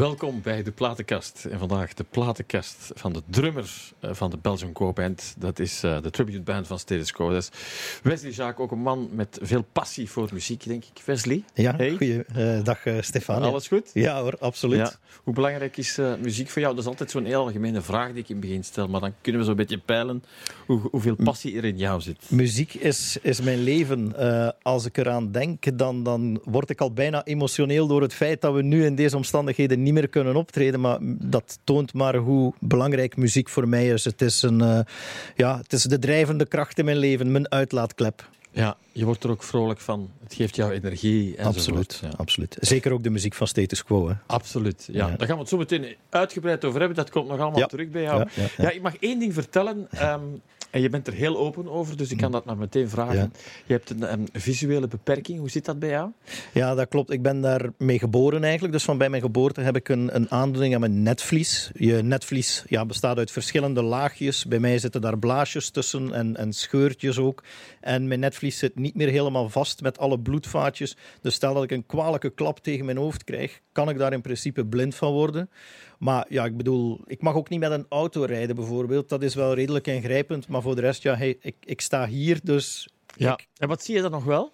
Welkom bij de Platenkast. En vandaag de Platenkast van de drummers eh, van de Belgian Co Band. Dat is uh, de tribute band van Status Quo. Dat is Wesley Jaak, ook een man met veel passie voor muziek, denk ik. Wesley? Ja, hey. goeiedag uh, Stefan. Alles goed? Ja hoor, absoluut. Ja. Hoe belangrijk is uh, muziek voor jou? Dat is altijd zo'n heel algemene vraag die ik in het begin stel. Maar dan kunnen we zo'n beetje peilen hoe, hoeveel passie er in jou zit. Muziek is, is mijn leven. als ik eraan denk, dan, dan word ik al bijna emotioneel door het feit dat we nu in deze omstandigheden niet meer kunnen optreden. Maar dat toont maar hoe belangrijk muziek voor mij is. Het is, een, uh, ja, het is de drijvende kracht in mijn leven, mijn uitlaatklep. Ja, je wordt er ook vrolijk van. Het geeft jou energie. En absoluut, ja. absoluut. Zeker ook de muziek van Status Quo. Hè. Absoluut, ja. ja. Daar gaan we het zo meteen uitgebreid over hebben. Dat komt nog allemaal terug bij jou. Ja, ik mag één ding vertellen. Um, en je bent er heel open over, dus ik kan mm. dat maar meteen vragen. Je hebt een, een, visuele beperking. Hoe zit dat bij jou? Ja, dat klopt. Ik ben daarmee geboren eigenlijk. Dus van bij mijn geboorte heb ik een, een aandoening aan mijn netvlies. Je netvlies ja, bestaat uit verschillende laagjes. Bij mij zitten daar blaasjes tussen en, en scheurtjes ook. En mijn netvlies zit niet meer helemaal vast met alle bloedvaatjes. Dus stel dat ik een kwalijke klap tegen mijn hoofd krijg, kan ik daar in principe blind van worden. Maar ja, ik bedoel, ik mag ook niet met een auto rijden bijvoorbeeld. Dat is wel redelijk ingrijpend. Maar voor de rest, ja, hey, ik, ik sta hier, dus... Ja. En wat zie je dan nog wel?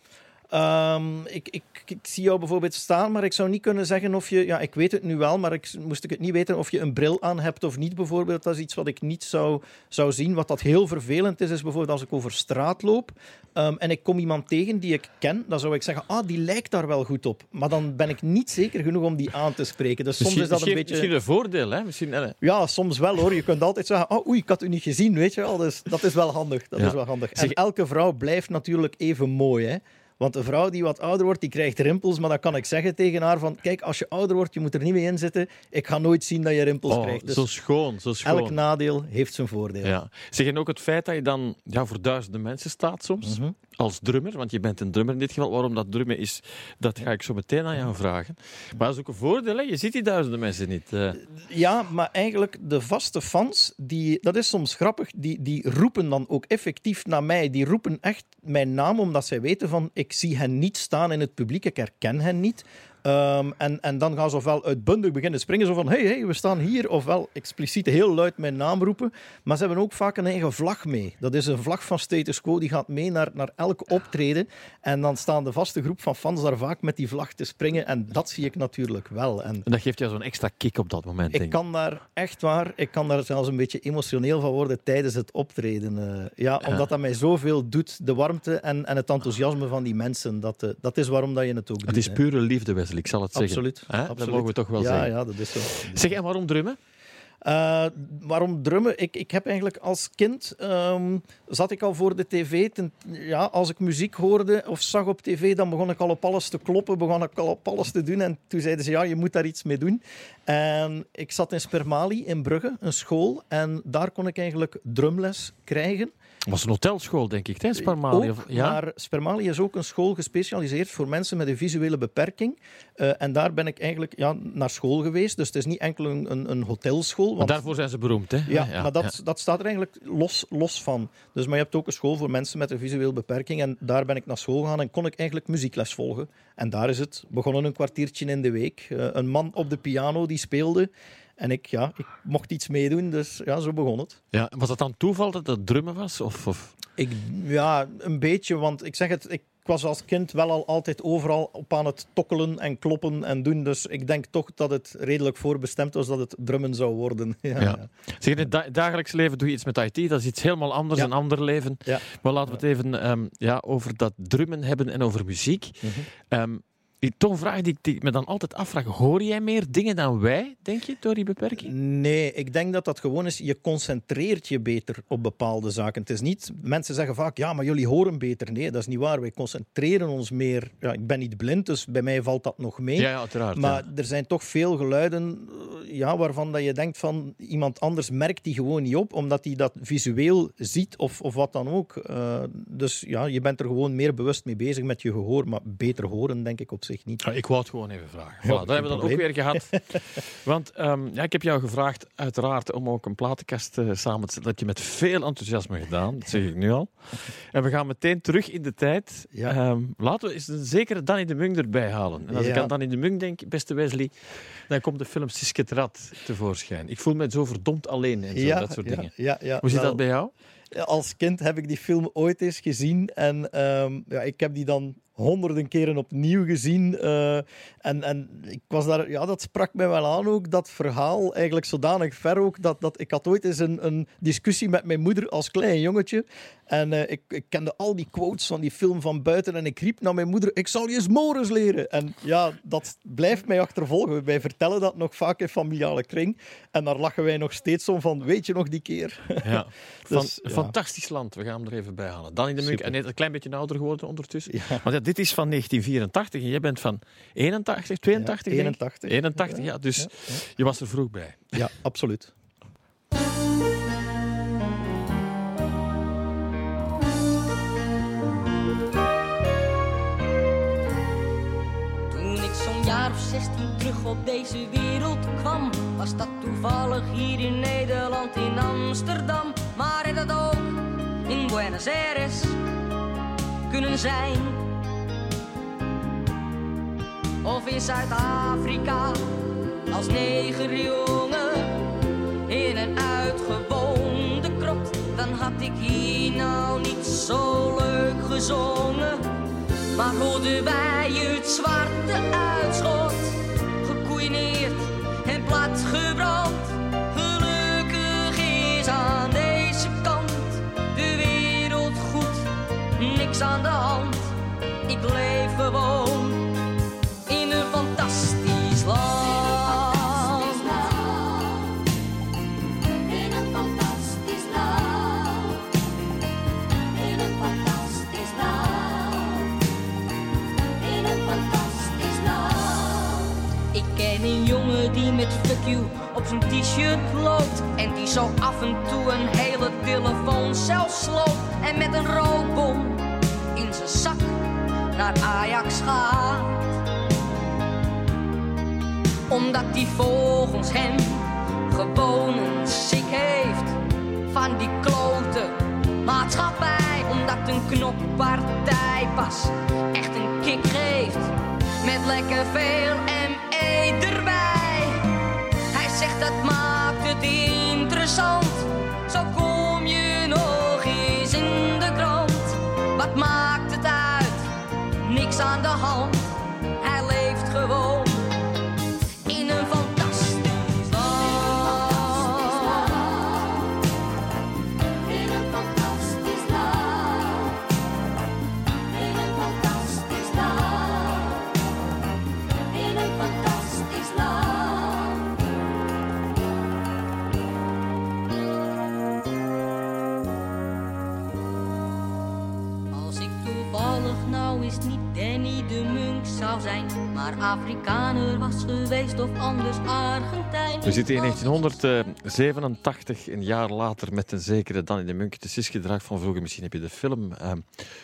Um, ik, ik, ik, zie jou bijvoorbeeld staan, maar ik zou niet kunnen zeggen of je... Ja, ik weet het nu wel, maar ik, moest ik het niet weten of je een bril aan hebt of niet bijvoorbeeld. Dat is iets wat ik niet zou, zou zien. Wat dat heel vervelend is, is bijvoorbeeld als ik over straat loop um, en ik kom iemand tegen die ik ken, dan zou ik zeggen, ah, die lijkt daar wel goed op. Maar dan ben ik niet zeker genoeg om die aan te spreken. Dus soms is dat een beetje... Misschien een voordeel, hè? Misschien, Ja, soms wel hoor. Je kunt altijd zeggen, oh, oei, ik had u niet gezien, weet je wel. Dus dat is wel handig. Dat is wel handig. En elke vrouw blijft natuurlijk even mooi, hè. Want een vrouw die wat ouder wordt, die krijgt rimpels. Maar dan kan ik zeggen tegen haar van... Kijk, als je ouder wordt, je moet er niet mee in zitten. Ik ga nooit zien dat je rimpels oh, krijgt. Dus zo schoon, zo schoon. Elk nadeel heeft zijn voordeel. Ja. Zeg, en ook het feit dat je dan ja, voor duizenden mensen staat soms. Mhm. Als drummer, want je bent een drummer in dit geval. Waarom dat drummen is, dat ga ik zo meteen aan jou vragen. Maar dat is ook een voordeel? Je ziet die duizenden mensen niet. Uh. Ja, maar eigenlijk de vaste fans, die, dat is soms grappig, die, die roepen dan ook effectief naar mij. Die roepen echt mijn naam, omdat zij weten van... Ik zie hen niet staan in het publiek, ik herken hen niet. Um, en, en dan gaan ze ofwel uitbundig beginnen springen, zo van hey, hey, we staan hier, ofwel expliciet heel luid mijn naam roepen. Maar ze hebben ook vaak een eigen vlag mee. Dat is een vlag van Status Quo, die gaat mee naar, naar elk optreden. En dan staan de vaste groep van fans daar vaak met die vlag te springen. En dat zie ik natuurlijk wel. En, en dat geeft jou zo'n extra kick op dat moment, Ik kan daar echt waar, ik kan daar zelfs een beetje emotioneel van worden tijdens het optreden. Uh, ja, omdat dat mij zoveel doet, de warmte en, en het enthousiasme van die mensen. Dat, uh, dat is waarom dat je het ook doet. Het is pure liefde, Wesley ik zal het absoluut, zeggen. Absoluut. Dat mogen we toch wel ja, zeggen. Ja, dat is zo. Zeg, en waarom drummen? Uh, waarom drummen? Ik, ik heb eigenlijk als kind um, zat ik al voor de tv. Ten, ja, als ik muziek hoorde of zag op tv, dan begon ik al op alles te kloppen, begon ik al op alles te doen. En toen zeiden ze, ja, je moet daar iets mee doen. En ik zat in Spermali in Brugge, een school. En daar kon ik eigenlijk drumles krijgen. Het was een hotelschool, denk ik, hè, Spermali? Ook, ja? Maar Spermali is ook een school gespecialiseerd voor mensen met een visuele beperking. Uh, en daar ben ik eigenlijk ja, naar school geweest. Dus het is niet enkel een, een, een hotelschool. Want... Maar daarvoor zijn ze beroemd, hè? Ja, ja maar dat, ja. dat staat er eigenlijk los, los van. Dus, maar je hebt ook een school voor mensen met een visuele beperking. En daar ben ik naar school gegaan en kon ik eigenlijk muziekles volgen. En daar is het begonnen een kwartiertje in de week. Uh, een man op de piano die speelde. En ik, ja, ik mocht iets meedoen, dus ja, zo begon het. Ja, was dat dan toeval dat het drummen was? Of, of? Ik, ja, een beetje, want ik zeg het, ik was als kind wel al altijd overal op aan het tokkelen en kloppen en doen. Dus ik denk toch dat het redelijk voorbestemd was dat het drummen zou worden. Ja, ja. Zeg, in het dagelijks leven doe je iets met IT. Dat is iets helemaal anders, een ander leven. Maar laten we het even um, ja, over dat drummen hebben en over muziek. Mm -hmm. um, toch een vraag die ik me dan altijd afvraag. Hoor jij meer dingen dan wij, denk je, door die beperking? Nee, ik denk dat dat gewoon is, je concentreert je beter op bepaalde zaken. Het is niet, mensen zeggen vaak, ja, maar jullie horen beter. Nee, dat is niet waar. Wij concentreren ons meer. Ja, ik ben niet blind, dus bij mij valt dat nog mee. Ja, ja uiteraard. Maar ja. er zijn toch veel geluiden ja, waarvan dat je denkt van iemand anders merkt die gewoon niet op, omdat hij dat visueel ziet of, of wat dan ook. Uh, dus ja, je bent er gewoon meer bewust mee bezig met je gehoor, maar beter horen, denk ik, op zich niet. Ja, ik wou het gewoon even vragen. Voilà, dat hebben we dan ook weer gehad. Want um, ja, ik heb jou gevraagd, uiteraard, om ook een platenkast uh, samen te zetten. Dat je met veel enthousiasme gedaan, dat zeg ik nu al. En we gaan meteen terug in de tijd. Ja. Um, laten we eens een zekere Danny de Mung erbij halen. En als ik aan Danny de Mung denk, beste Wesley, dan komt de film Siske Rad tevoorschijn. Ik voel me zo verdomd alleen en zo, dat soort dingen. Hoe zit dat bij jou? Als kind heb ik die film ooit eens gezien en um, ja, ik heb die dan honderden keren opnieuw gezien. Uh, en, en ik was daar, ja, dat sprak mij wel aan ook, dat verhaal, eigenlijk zodanig ver ook, dat, dat ik had ooit eens een, een discussie met mijn moeder als klein jongetje. En uh, ik, ik, kende al die quotes van die film van buiten en ik riep naar mijn moeder, ik zal je eens Morris leren. En ja, dat blijft mij achtervolgen. Wij vertellen dat nog vaak in familiale kring. En daar lachen wij nog steeds om van, weet je nog die keer? Ja, dus, ja. fantastisch land. We gaan hem er even bij halen. Dan in de Munk, en net een klein beetje ouder geworden ondertussen. Ja, dit is van 1984 en jij bent van 81, 82? Ja, 81. 81, ja. Dus ja, je was er vroeg bij. Ja, absoluut. Toen ik zo'n jaar of 16 terug op deze wereld kwam, was dat toevallig hier in Nederland, in Amsterdam. Maar had dat ook in Buenos Aires kunnen zijn of in Zuid-Afrika als negerjongen in een uitgewoonde krot, dan had ik hier nou niet zo leuk gezongen. Maar hoorden wij het zwarte uitschot, gekoeineerd en platgebrand. Gelukkig is aan deze kant de wereld goed, niks aan de hand. Ik leef gewoon die met fuck you op zijn t-shirt loopt. En die zo af en toe een hele telefoon zelf sloopt. En met een rookbom in zijn zak naar Ajax gaat. Omdat die volgens hem gewoon een ziek heeft van die klote maatschappij. Omdat een knoppartij pas echt een kick geeft met lekker veel erbij dat maakt het interessant. Zo kom je nog eens in de krant. Wat maakt het uit? Niks aan de hand. Afrikaner was geweest of anders Argentijn. We zitten in 1987, een jaar later, met een zekere Danny de Munk. Het is gedrag van vroeger, misschien heb je de film uh,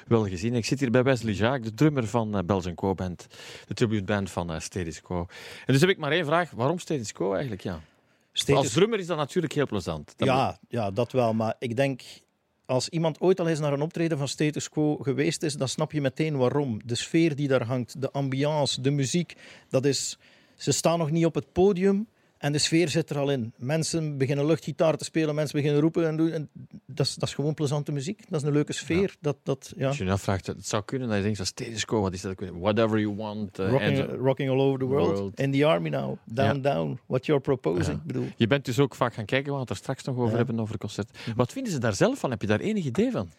wel gezien. Ik zit hier bij Wesley Jacques, de drummer van uh, Belgian Co Band, de tributeband van uh, Status Quo. En dus heb ik maar één vraag, waarom Status Quo eigenlijk? Ja. Status... Als drummer is dat natuurlijk heel plezant. Dat ja, ja, dat wel, maar ik denk als iemand ooit al eens naar een optreden van Status Quo geweest is, dan snap je meteen waarom. De sfeer die daar hangt, de ambiance, de muziek, dat is... Ze staan nog niet op het podium, en de sfeer zit er al in. Mensen beginnen luchtgitaar te spelen, mensen beginnen roepen. En doen, en dat, is, dat is gewoon plezante muziek. Dat is een leuke sfeer. Dat, dat, ja. Als je je afvraagt, het zou kunnen dat je denkt, status quo, wat is dat? Whatever you want. Uh, rocking, and, rocking, all over the world. In the army now. Down, down. What you're proposing. Ja. Bedoel. Je bent dus ook vaak gaan kijken, we gaan het er straks nog over hebben, over het concert. Wat vinden ze daar zelf van? Heb je daar enig idee van?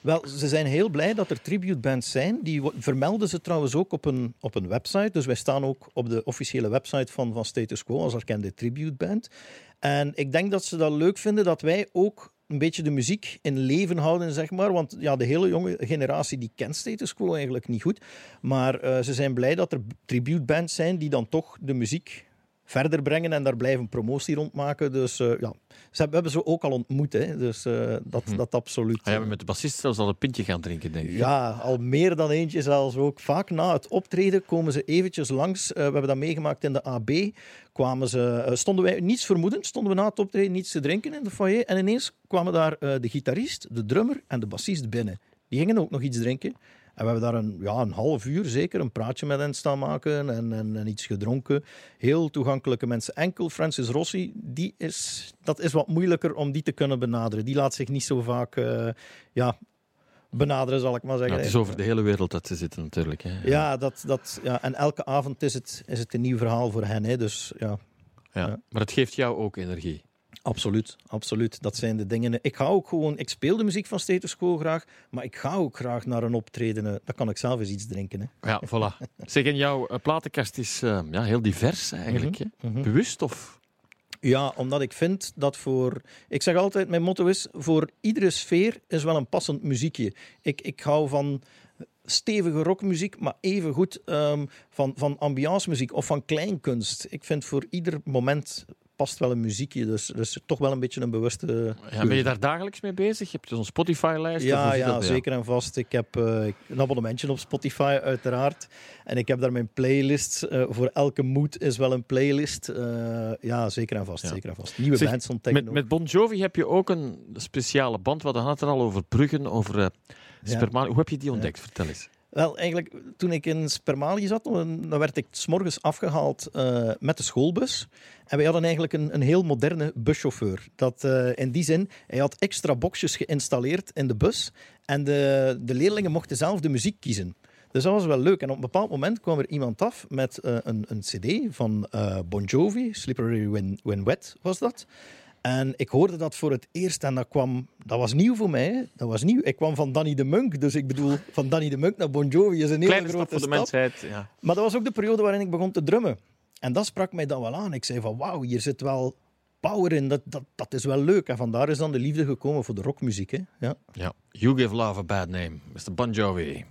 Wel, ze zijn heel blij dat er tributebands zijn. Die vermelden ze trouwens ook op een, op een website. Dus wij staan ook op de officiële website van, van Status Quo als erkende tributeband. En ik denk dat ze dat leuk vinden dat wij ook een beetje de muziek in leven houden, zeg maar. Want ja, de hele jonge generatie die kent Status Quo eigenlijk niet goed. Maar uh, ze zijn blij dat er tributebands zijn die dan toch de muziek verder brengen en daar blijven promotie rond maken. Dus ja, ze hebben, we ze ook al ontmoet, hè. dus dat, hm. dat absoluut. Ah, ja, met de bassist zelfs al een pintje gaan drinken, denk ik. Ja, al meer dan eentje zelfs ook. Vaak na het optreden komen ze eventjes langs. we hebben dat meegemaakt in de AB. Kwamen ze, stonden wij niets vermoedend, stonden we na het optreden niets te drinken in de foyer. En ineens kwamen daar de gitarist, de drummer en de bassist binnen. Die gingen ook nog iets drinken. En we hebben daar een, ja, een half uur zeker een praatje met hen staan maken en, en, en, iets gedronken. Heel toegankelijke mensen. Enkel Francis Rossi, die is, dat is wat moeilijker om die te kunnen benaderen. Die laat zich niet zo vaak uh, ja, benaderen, zal ik maar zeggen. Ja, het is over de hele wereld dat ze zitten natuurlijk. Hè. Ja, dat, dat, ja, en elke avond is het, is het een nieuw verhaal voor hen. Hè. Dus, ja. Ja, ja. Maar het geeft jou ook energie. Absoluut, absoluut. Dat zijn de dingen. Ik ga ook gewoon, ik speel de muziek van Status Quo graag, maar ik ga ook graag naar een optreden. Dan kan ik zelf eens iets drinken. Hè. Ja, voilà. zeg, en jouw eh, platenkast is uh, ja, heel divers eigenlijk. Mm -hmm. Bewust of? Ja, omdat ik vind dat voor. Ik zeg altijd, mijn motto is: voor iedere sfeer is wel een passend muziekje. Ik, ik hou van stevige rockmuziek, maar even goed um, van, van ambiance muziek of van kleinkunst. Ik vind voor ieder moment past wel een muziekje. Dus, dus toch wel een beetje een bewuste. Ja, ben je daar dagelijks mee bezig? Je hebt zo'n Spotify-lijst? Ja, ja zeker en vast. Ik heb uh, een abonnementje op Spotify, uiteraard. En ik heb daar mijn playlist. Uh, voor elke mood is wel een playlist. Uh, ja, zeker en vast. Zeker en vast. Nieuwe zeg, bands ontdekken. Met, met, Bon Jovi heb je ook een speciale band. We hadden het er al over Bruggen, over Spermali. Hoe heb je die ontdekt? Vertel eens. Wel, eigenlijk, toen ik in Spermalië zat, dan werd ik s morgens afgehaald uh, met de schoolbus. En wij hadden eigenlijk een, een heel moderne buschauffeur. Dat, uh, in die zin, hij had extra boxjes geïnstalleerd in de bus. En de, de leerlingen mochten zelf de muziek kiezen. Dus dat was wel leuk. En op een bepaald moment kwam er iemand af met uh, een, een cd van Bon Jovi, Slippery When, When Wet was dat. En ik hoorde dat voor het eerst en dat kwam, dat was nieuw voor mij. Dat was nieuw. Ik kwam van Danny de Munk, dus ik bedoel, van Danny de Munk naar Bon Jovi is een hele grote stap. voor de mensheid, ja. Maar dat was ook de periode waarin ik begon te drummen. En dat sprak mij dan wel aan. Ik zei van, wauw, hier zit wel power in. Dat, dat, dat is wel leuk. En vandaar is dan de liefde gekomen voor de rockmuziek. Hè? Ja. ja. You give love a bad name, Mr. Bon Jovi.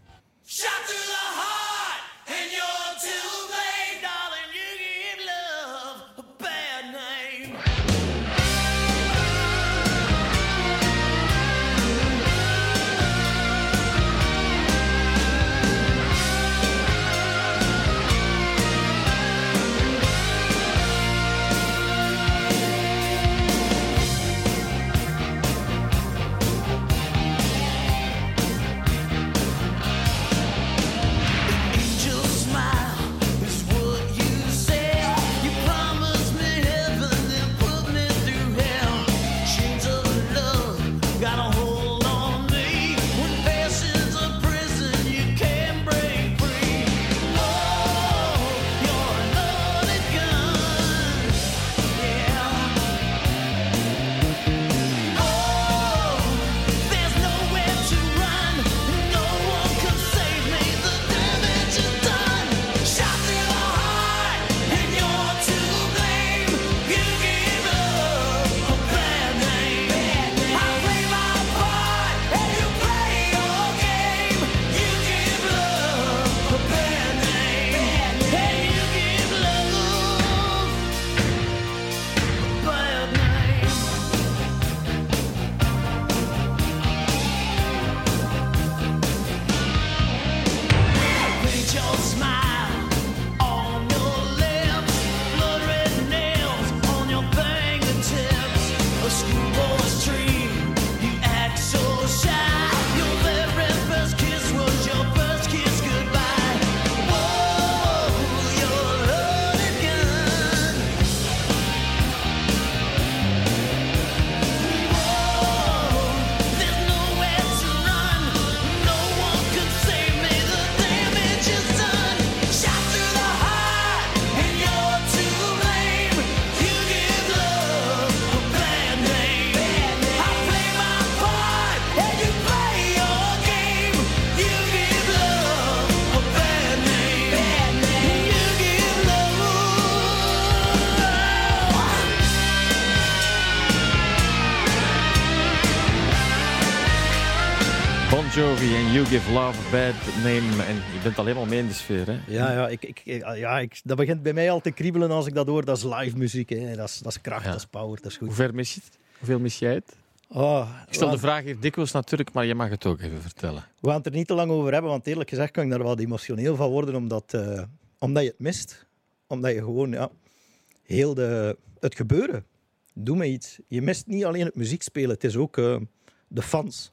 You Give Love a Bad Name. En je bent al helemaal mee in de sfeer, hè? Ja, ja, ik, ik, ja ik, dat begint bij mij al te kriebelen als ik dat hoor. Dat is live muziek, hè. Dat, is, dat is kracht, dat is power, dat is goed. Hoe ver mis je het? Hoeveel mis jij het? Oh, ik stel de vraag hier dikwijls natuurlijk, maar je mag het ook even vertellen. We gaan het er niet te lang over hebben, want eerlijk gezegd kan ik daar wel emotioneel van worden, omdat, uh, omdat je het mist. Omdat je gewoon, ja, heel de, het gebeuren, doe me iets. Je mist niet alleen het muziek spelen, het is ook uh, de fans.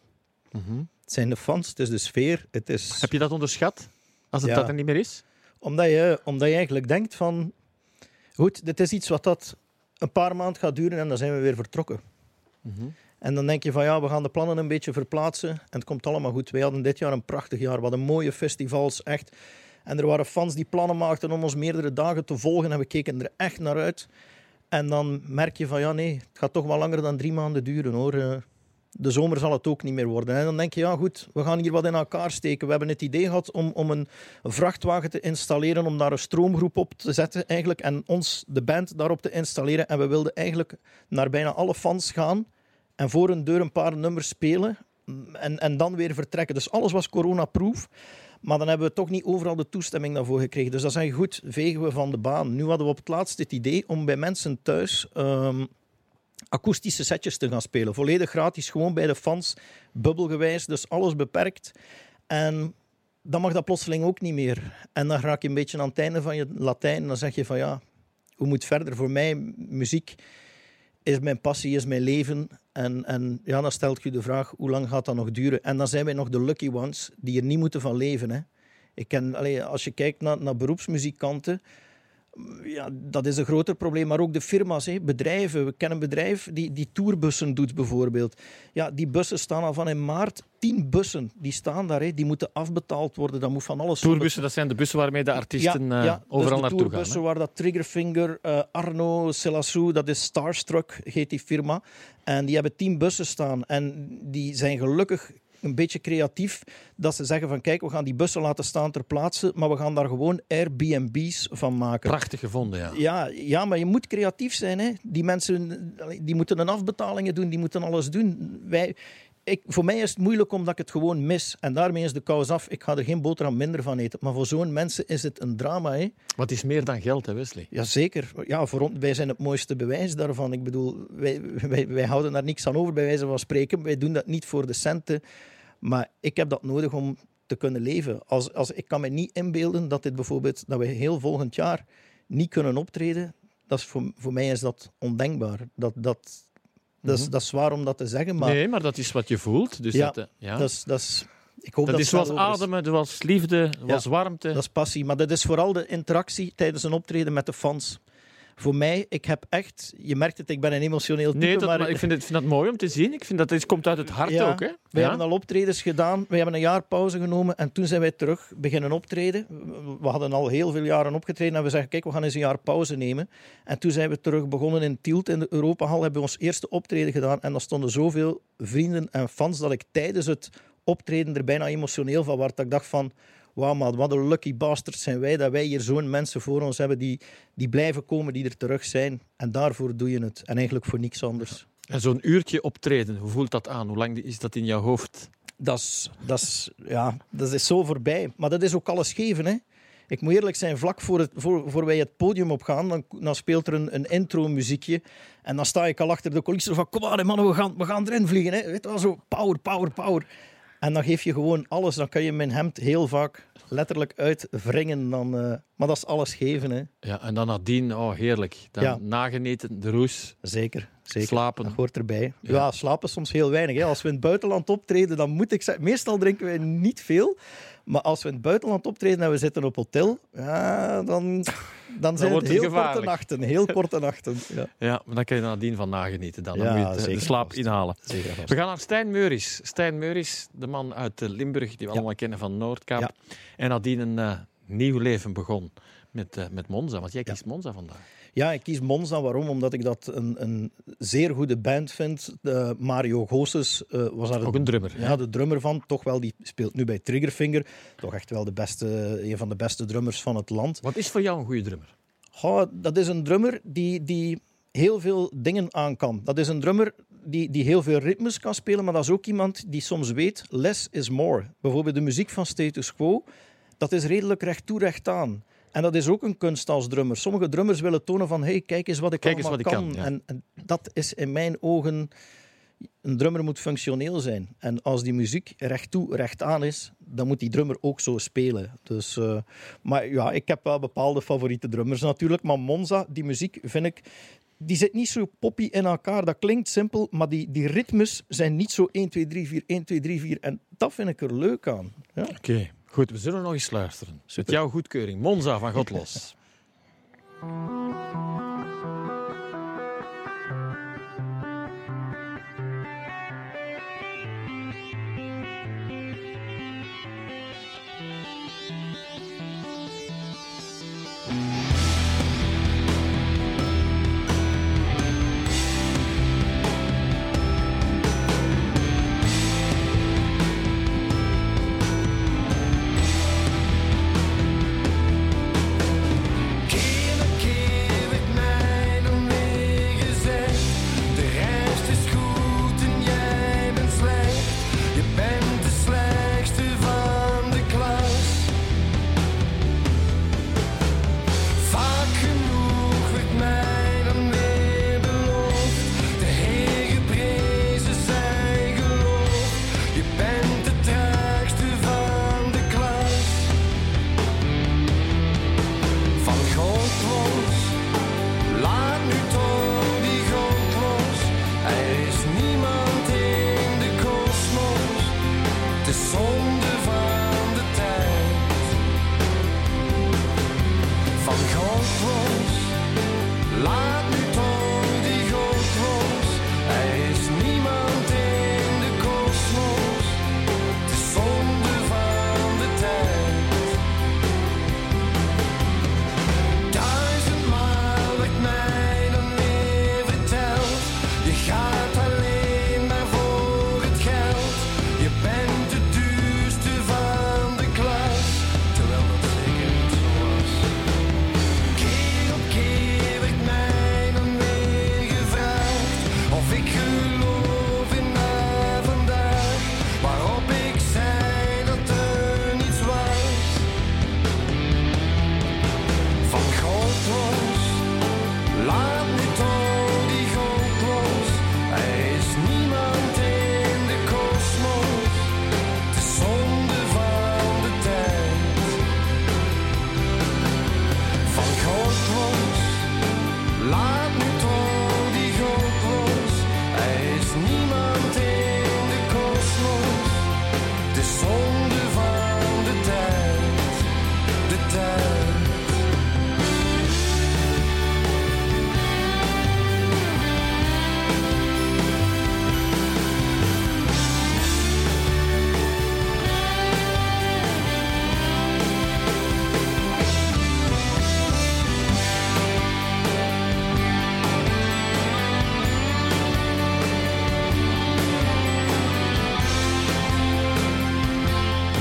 Mm het zijn de fans, het is de sfeer. Het is... Heb je dat onderschat? Als het dat er niet meer is? Omdat je, omdat je eigenlijk denkt van... Goed, dit is iets wat dat een paar maanden gaat duren en dan zijn we weer vertrokken. Mm En dan denk je van ja, we gaan de plannen een beetje verplaatsen en het komt allemaal goed. Wij hadden dit jaar een prachtig jaar. We hadden mooie festivals, echt. En er waren fans die plannen maakten om ons meerdere dagen te volgen en we keken er echt naar uit. En dan merk je van ja, nee, het gaat toch wel langer dan drie maanden duren hoor. De zomer zal het ook niet meer worden. En dan denk je, ja goed, we gaan hier wat in elkaar steken. We hebben het idee gehad om, om een vrachtwagen te installeren, om daar een stroomgroep op te zetten eigenlijk, en ons, de band, daarop te installeren. En we wilden eigenlijk naar bijna alle fans gaan en voor een deur een paar nummers spelen en, en dan weer vertrekken. Dus alles was coronaproof. Maar dan hebben we toch niet overal de toestemming daarvoor gekregen. Dus dat zijn goed, vegen we van de baan. Nu hadden we op het laatst het idee om bij mensen thuis ehm, akoestische setjes te gaan spelen. Volledig gratis, gewoon bij de fans, bubbelgewijs, dus alles beperkt. En dan mag dat plotseling ook niet meer. En dan raak je een beetje aan het einde van je Latijn en dan zeg je van ja, hoe moet verder? Voor mij, muziek is mijn passie, is mijn leven. En, en ja, dan stelt je de vraag, hoe lang gaat dat nog duren? En dan zijn wij nog de lucky ones die er niet moeten van leven. Hè. Ik ken, allez, als je kijkt naar, naar beroepsmuzikanten, ja, dat is een groter probleem. Maar ook de firma's, hè, bedrijven. We kennen een bedrijf die, die tourbussen doet bijvoorbeeld. Ja, die bussen staan al van in maart. Tien bussen, die staan daar. Hè, die moeten afbetaald worden. Dat moet van alles... Tourbussen, dat zijn de bussen waarmee de artiesten ja, ja, uh, overal naartoe gaan. tourbussen waar dat Triggerfinger, uh, Arno, Selassou, dat is Starstruck, heet die firma. En die hebben tien bussen staan. En die zijn gelukkig een beetje creatief dat ze zeggen van kijk, we gaan die bussen laten staan ter plaatse, maar we gaan daar gewoon Airbnb's van maken. Prachtig gevonden, ja. Ja, ja maar je moet creatief zijn. Hè. Die mensen die moeten een afbetalingen doen, die moeten alles doen. Wij, ik, voor mij is het moeilijk omdat ik het gewoon mis. En daarmee is de kous af. Ik ga er geen boterham minder van eten. Maar voor zo'n mensen is het een drama. Hè? Wat is meer dan geld, hè, Wesley? Jazeker. Ja, voor ons, wij zijn het mooiste bewijs daarvan. Ik bedoel, wij, wij, wij houden daar niks aan over, bij wijze van spreken. Wij doen dat niet voor de centen. Maar ik heb dat nodig om te kunnen leven. Als, als, ik kan me niet inbeelden dat dit bijvoorbeeld, dat we heel volgend jaar niet kunnen optreden. Dat is voor, voor mij is dat ondenkbaar. Dat, dat, dat, is, mhm. dat is zwaar om dat te zeggen. Maar... Nee, maar dat is wat je voelt. Dus ja, dat, eh, ja. dat is. Dat is ik hoop dat, dat is zoals ademen, zoals liefde, zoals warmte. Dat is passie. Maar dat is vooral de interactie tijdens een optreden met de fans voor mij, ik heb echt, je merkt het, ik ben een emotioneel type. Nee, maar, ik vind, het, vind dat mooi om te zien. Ik vind dat het komt uit het hart ook. Hè? Wij hebben al optredens gedaan. We hebben een jaar pauze genomen en toen zijn wij terug beginnen optreden. We hadden al heel veel jaren opgetreden en we zeggen, kijk, we gaan eens een jaar pauze nemen. En toen zijn we terug begonnen in Tielt in de Europahal, hebben we ons eerste optreden gedaan en dan stonden zoveel vrienden en fans dat ik tijdens het optreden er bijna emotioneel van werd. Dat ik dacht van, wauw man, wat een lucky bastards zijn wij dat wij hier zo'n mensen voor ons hebben die, die blijven komen, die er terug zijn. En daarvoor doe je het. En eigenlijk voor niks anders. En zo'n uurtje optreden, hoe voelt dat aan? Hoe lang is dat in jouw hoofd? Dat is, dat is, ja, dat is zo voorbij. Maar dat is ook alles geven, hè. Ik moet eerlijk zijn, vlak voor, het, voor, voor wij het podium opgaan, dan, dan speelt er een, een intro-muziekje. En dan sta ik al achter de coulissen van, kom aan mannen, we gaan, we gaan erin vliegen. Hè. Weet je wel, zo power, power, power. En dan geef je gewoon alles. Dan kan je mijn hemd heel vaak letterlijk uitwringen. Dan, uh, maar dat is alles geven. Hè. Ja, en dan nadien, oh heerlijk. Dan ja. nageneten, de roes. Zeker, zeker. Slapen. Dat hoort erbij. Ja, ja slapen soms heel weinig. Hè. Als we in het buitenland optreden, dan moet ik zeggen... Meestal drinken wij niet veel. Maar als we in het buitenland optreden en we zitten op hotel, ja, dan, dan zijn dan het heel gevaarlijk. korte nachten. Heel korte nachten. Ja. ja, maar dan kan je nadien van nagenieten. Dan, dan moet je de slaap inhalen. we gaan naar Stijn Meuris. Stijn Meuris, de man uit eh, Limburg, die we allemaal kennen van Noordkaap. En nadien een uh, nieuw leven begon met, uh, met Monza. Want jij kiest Monza vandaag. Ja, ik kies Monza. Waarom? Omdat ik dat een, een zeer goede band vind. Mario Gosses uh, was daar ook een drummer. Ja, de drummer van. Toch wel, die speelt nu bij Triggerfinger. Toch echt wel de beste, een van de beste drummers van het land. Wat is voor jou een goede drummer? Goh, dat is een drummer die, die heel veel dingen aan kan. Dat is een drummer die, die heel veel ritmes kan spelen, maar dat is ook iemand die soms weet, less is more. Bijvoorbeeld de muziek van Status Quo, dat is redelijk recht toe, recht aan. En dat is ook een kunst als drummer. Sommige drummers willen tonen van, hey, kijk eens wat ik kijk allemaal wat kan. Ik kan en, en, dat is in mijn ogen... Een drummer moet functioneel zijn. En als die muziek recht toe, recht aan is, dan moet die drummer ook zo spelen. Dus, uh, maar ja, ik heb wel bepaalde favoriete drummers natuurlijk. Maar Monza, die muziek vind ik die zit niet zo poppy in elkaar. Dat klinkt simpel, maar die, die ritmes zijn niet zo 1, 2, 3, 4, 1, 2, 3, 4. En dat vind ik er leuk aan. Ja. Oké, okay. Goed. We zullen nog eens luisteren. Met jouw goedkeuring. Monza van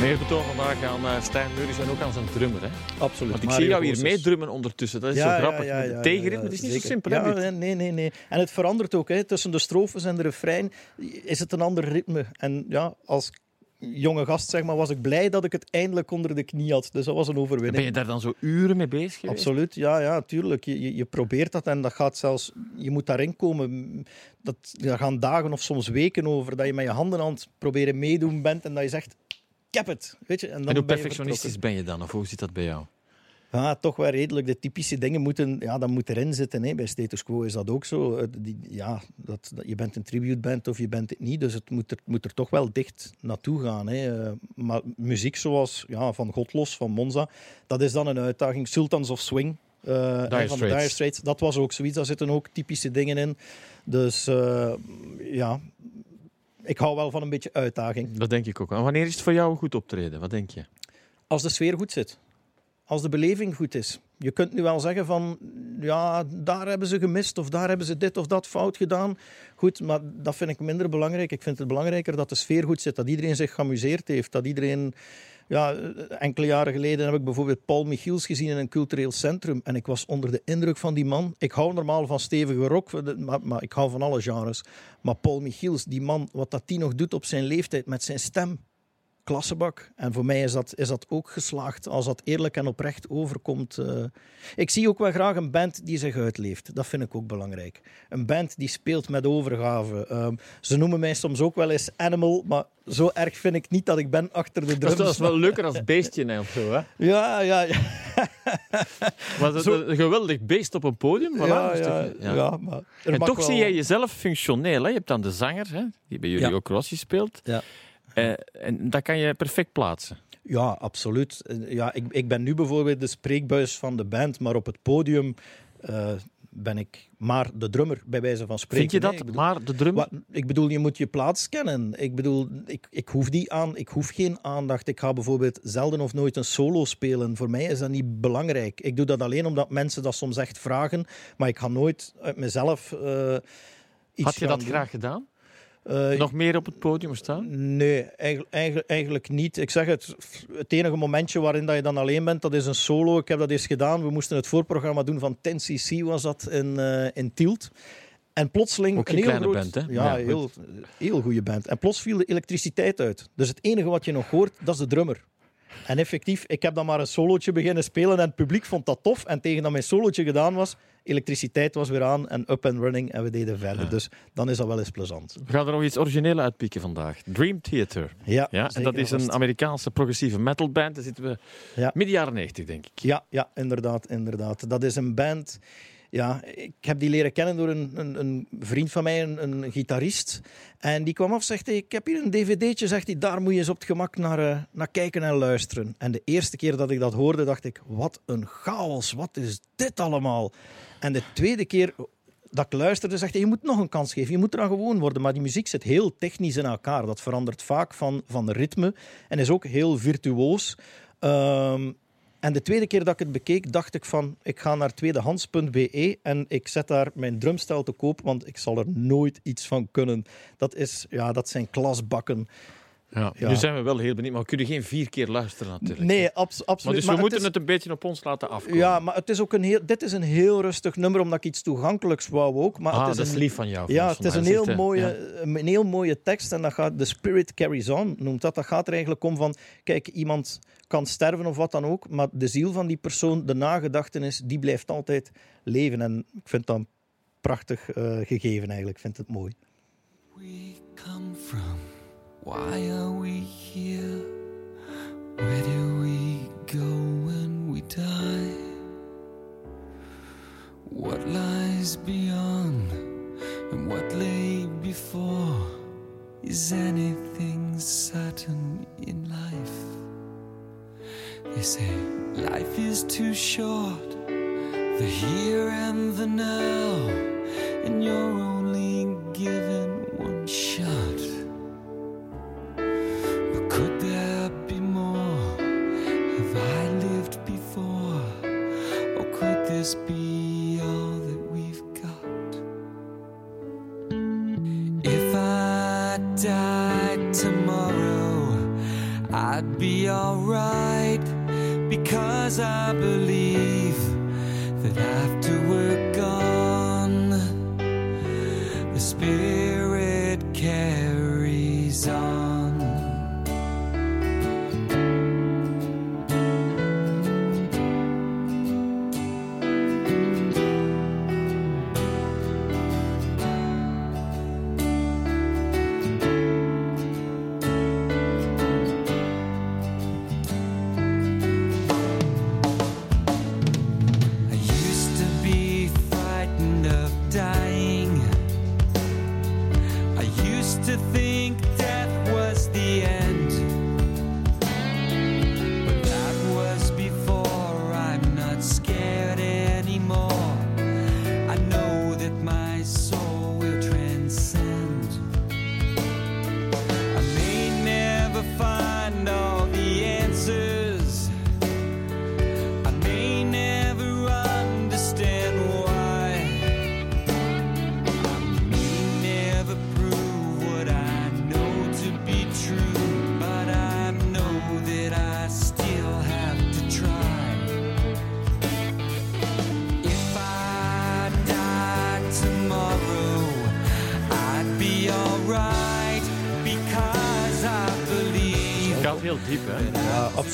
Godlos. eerbetoon vandaag aan uh, Stijn Meuris en ook aan zijn drummer. Hè? Absoluut. Want ik zie jou hier meedrummen ondertussen. Dat is ja, zo grappig. Ja, ja, Tegenritme, het is niet zo simpel. Hè, nee, nee, nee. En het verandert ook. Hè. Tussen de strofes en de refrein is het een ander ritme. En ja, als jonge gast zeg maar, was ik blij dat ik het eindelijk onder de knie had. Dus dat was een overwinning. Ben je daar dan zo uren mee bezig geweest? Absoluut, ja, ja tuurlijk. Je, je, je probeert dat en dat gaat zelfs... Je moet daarin komen. Dat, daar gaan dagen of soms weken over dat je met je handen aan het proberen meedoen bent en dat je zegt... Heb het. Weet je? En, dan en hoe ben je perfectionistisch ben je dan? Of hoe zit dat bij jou? Ja, toch wel redelijk. De typische dingen moeten, ja, dat moet erin zitten. Hè. Bij Status Quo is dat ook zo. Die- ja, dat, dat, je bent een tributeband of je bent het niet. Dus het moet er, moet er toch wel dicht naartoe gaan. Hè. Eh, Maar muziek zoals ja, van Godlos, van Monza, dat is dan een uitdaging. Sultans of Swing. hè, van Straits. Dire Straits, dat was ook zoiets. Daar zitten ook typische dingen in. Dus eh, ja, ik hou wel van een beetje uitdaging. Dat denk ik ook. En wanneer is het voor jou een goed optreden? Wat denk je? Als de sfeer goed zit. Als de beleving goed is. je kunt nu wel zeggen van, ja, daar hebben ze gemist of daar hebben ze dit of dat fout gedaan. Goed, maar dat vind ik minder belangrijk. Ik vind het belangrijker dat de sfeer goed zit, dat iedereen zich geamuseerd heeft, dat iedereen... Ja, enkele jaren geleden heb ik bijvoorbeeld Paul Michiels gezien in een cultureel centrum. En ik was onder de indruk van die man. Ik hou normaal van stevige rock, maar, maar ik hou van alle genres. Maar Paul Michiels, die man, wat dat die nog doet op zijn leeftijd met zijn stem klassebak. En voor mij is dat, is dat ook geslaagd als dat eerlijk en oprecht overkomt. Uh, ik zie ook wel graag een band die zich uitleeft. Dat vind ik ook belangrijk. Een band die speelt met overgave. Um, ze noemen mij soms ook wel eens Animal, maar zo erg vind ik niet dat ik ben achter de drums. Dat is wel leuker als beestje of zo, hè? Ja, ja, ja. maar dat, een geweldig beest op een podium. Voilà, ja, ja, ja. ja, maar en toch zie jij jezelf functioneel. Hè? Je hebt dan de zanger, hè? die bij jullie ook Rossi speelt. Ja. Uh, en dat kan je perfect plaatsen. Ja, absoluut. Ja, ik, ik ben nu bijvoorbeeld de spreekbuis van de band, maar op het podium uh, ben ik maar de drummer, bij wijze van spreken. Vind je dat, bedoel, maar de drummer? Wat, ik bedoel, je moet je plaats kennen. Ik bedoel, ik, ik, hoef die aan, ik hoef geen aandacht. Ik ga bijvoorbeeld zelden of nooit een solo spelen. Voor mij is dat niet belangrijk. Ik doe dat alleen omdat mensen dat soms echt vragen, maar ik ga nooit uit mezelf uh, iets Had je dat graag gedaan? Uh, Nog meer op het podium staan? Nee, eigenlijk, eigenlijk, niet. Ik zeg het, het enige momentje waarin dat je dan alleen bent, dat is een solo. Ik heb dat eens gedaan. We moesten het voorprogramma doen van 10cc, was dat, in, uh, in Tielt. En plotseling... Ook een, een heel groot, band, hè? Ja, ja heel, heel goede band. En plots viel de elektriciteit uit. Dus het enige wat je nog hoort, dat is de drummer. En effectief, ik heb dan maar een solootje beginnen spelen en het publiek vond dat tof. En tegen dat mijn solootje gedaan was, elektriciteit was weer aan en up and running en we deden verder. Dus dan is dat wel eens plezant. We gaan er nog iets origineel uitpieken vandaag. Dream Theater. Ja, ja en dat is een Amerikaanse progressieve metal band. Daar zitten we ja. midden jaren 90, denk ik. Ja, ja, inderdaad, inderdaad. Dat is een band ja, ik heb die leren kennen door een, een, een vriend van mij, een, een, gitarist. En die kwam af en zegt, ik heb hier een dvd'tje, zegt hij, daar moet je eens op het gemak naar, uh, naar kijken en luisteren. En de eerste keer dat ik dat hoorde, dacht ik, wat een chaos, wat is dit allemaal? En de tweede keer dat ik luisterde, zegt hij, je moet nog een kans geven, je moet eraan gewoon worden. Maar die muziek zit heel technisch in elkaar. Dat verandert vaak van, van ritme en is ook heel virtuoos. Um, en de tweede keer dat ik het bekeek, dacht ik van, ik ga naar tweedehands.be en ik zet daar mijn drumstel te koop, want ik zal er nooit iets van kunnen. Dat, is, ja, dat zijn klasbakken. Ja, Nu zijn we wel heel benieuwd, maar we kunnen geen vier keer luisteren natuurlijk. Nee, abs absoluut. Maar dus we moeten het, een beetje op ons laten afkomen. Ja, maar het is ook een heel, dit is een heel rustig nummer, omdat ik iets toegankelijks wou ook. Maar ah, het is een, lief van jou. Ja, het is een heel, mooie, een heel mooie tekst en dat gaat, The Spirit Carries On noemt dat. Dat gaat er eigenlijk om van, kijk, iemand kan sterven of wat dan ook, maar de ziel van die persoon, de nagedachtenis, die blijft altijd leven. En ik vind dat prachtig uh, gegeven eigenlijk, ik vind het mooi. We come from Why are we here? Where do we go when we die? What lies beyond and what lay before? Is anything certain in life? They say life is too short, the here and the now, and you're only given one shot. Be all that we've got? If I died tomorrow, I'd be alright because I believe that after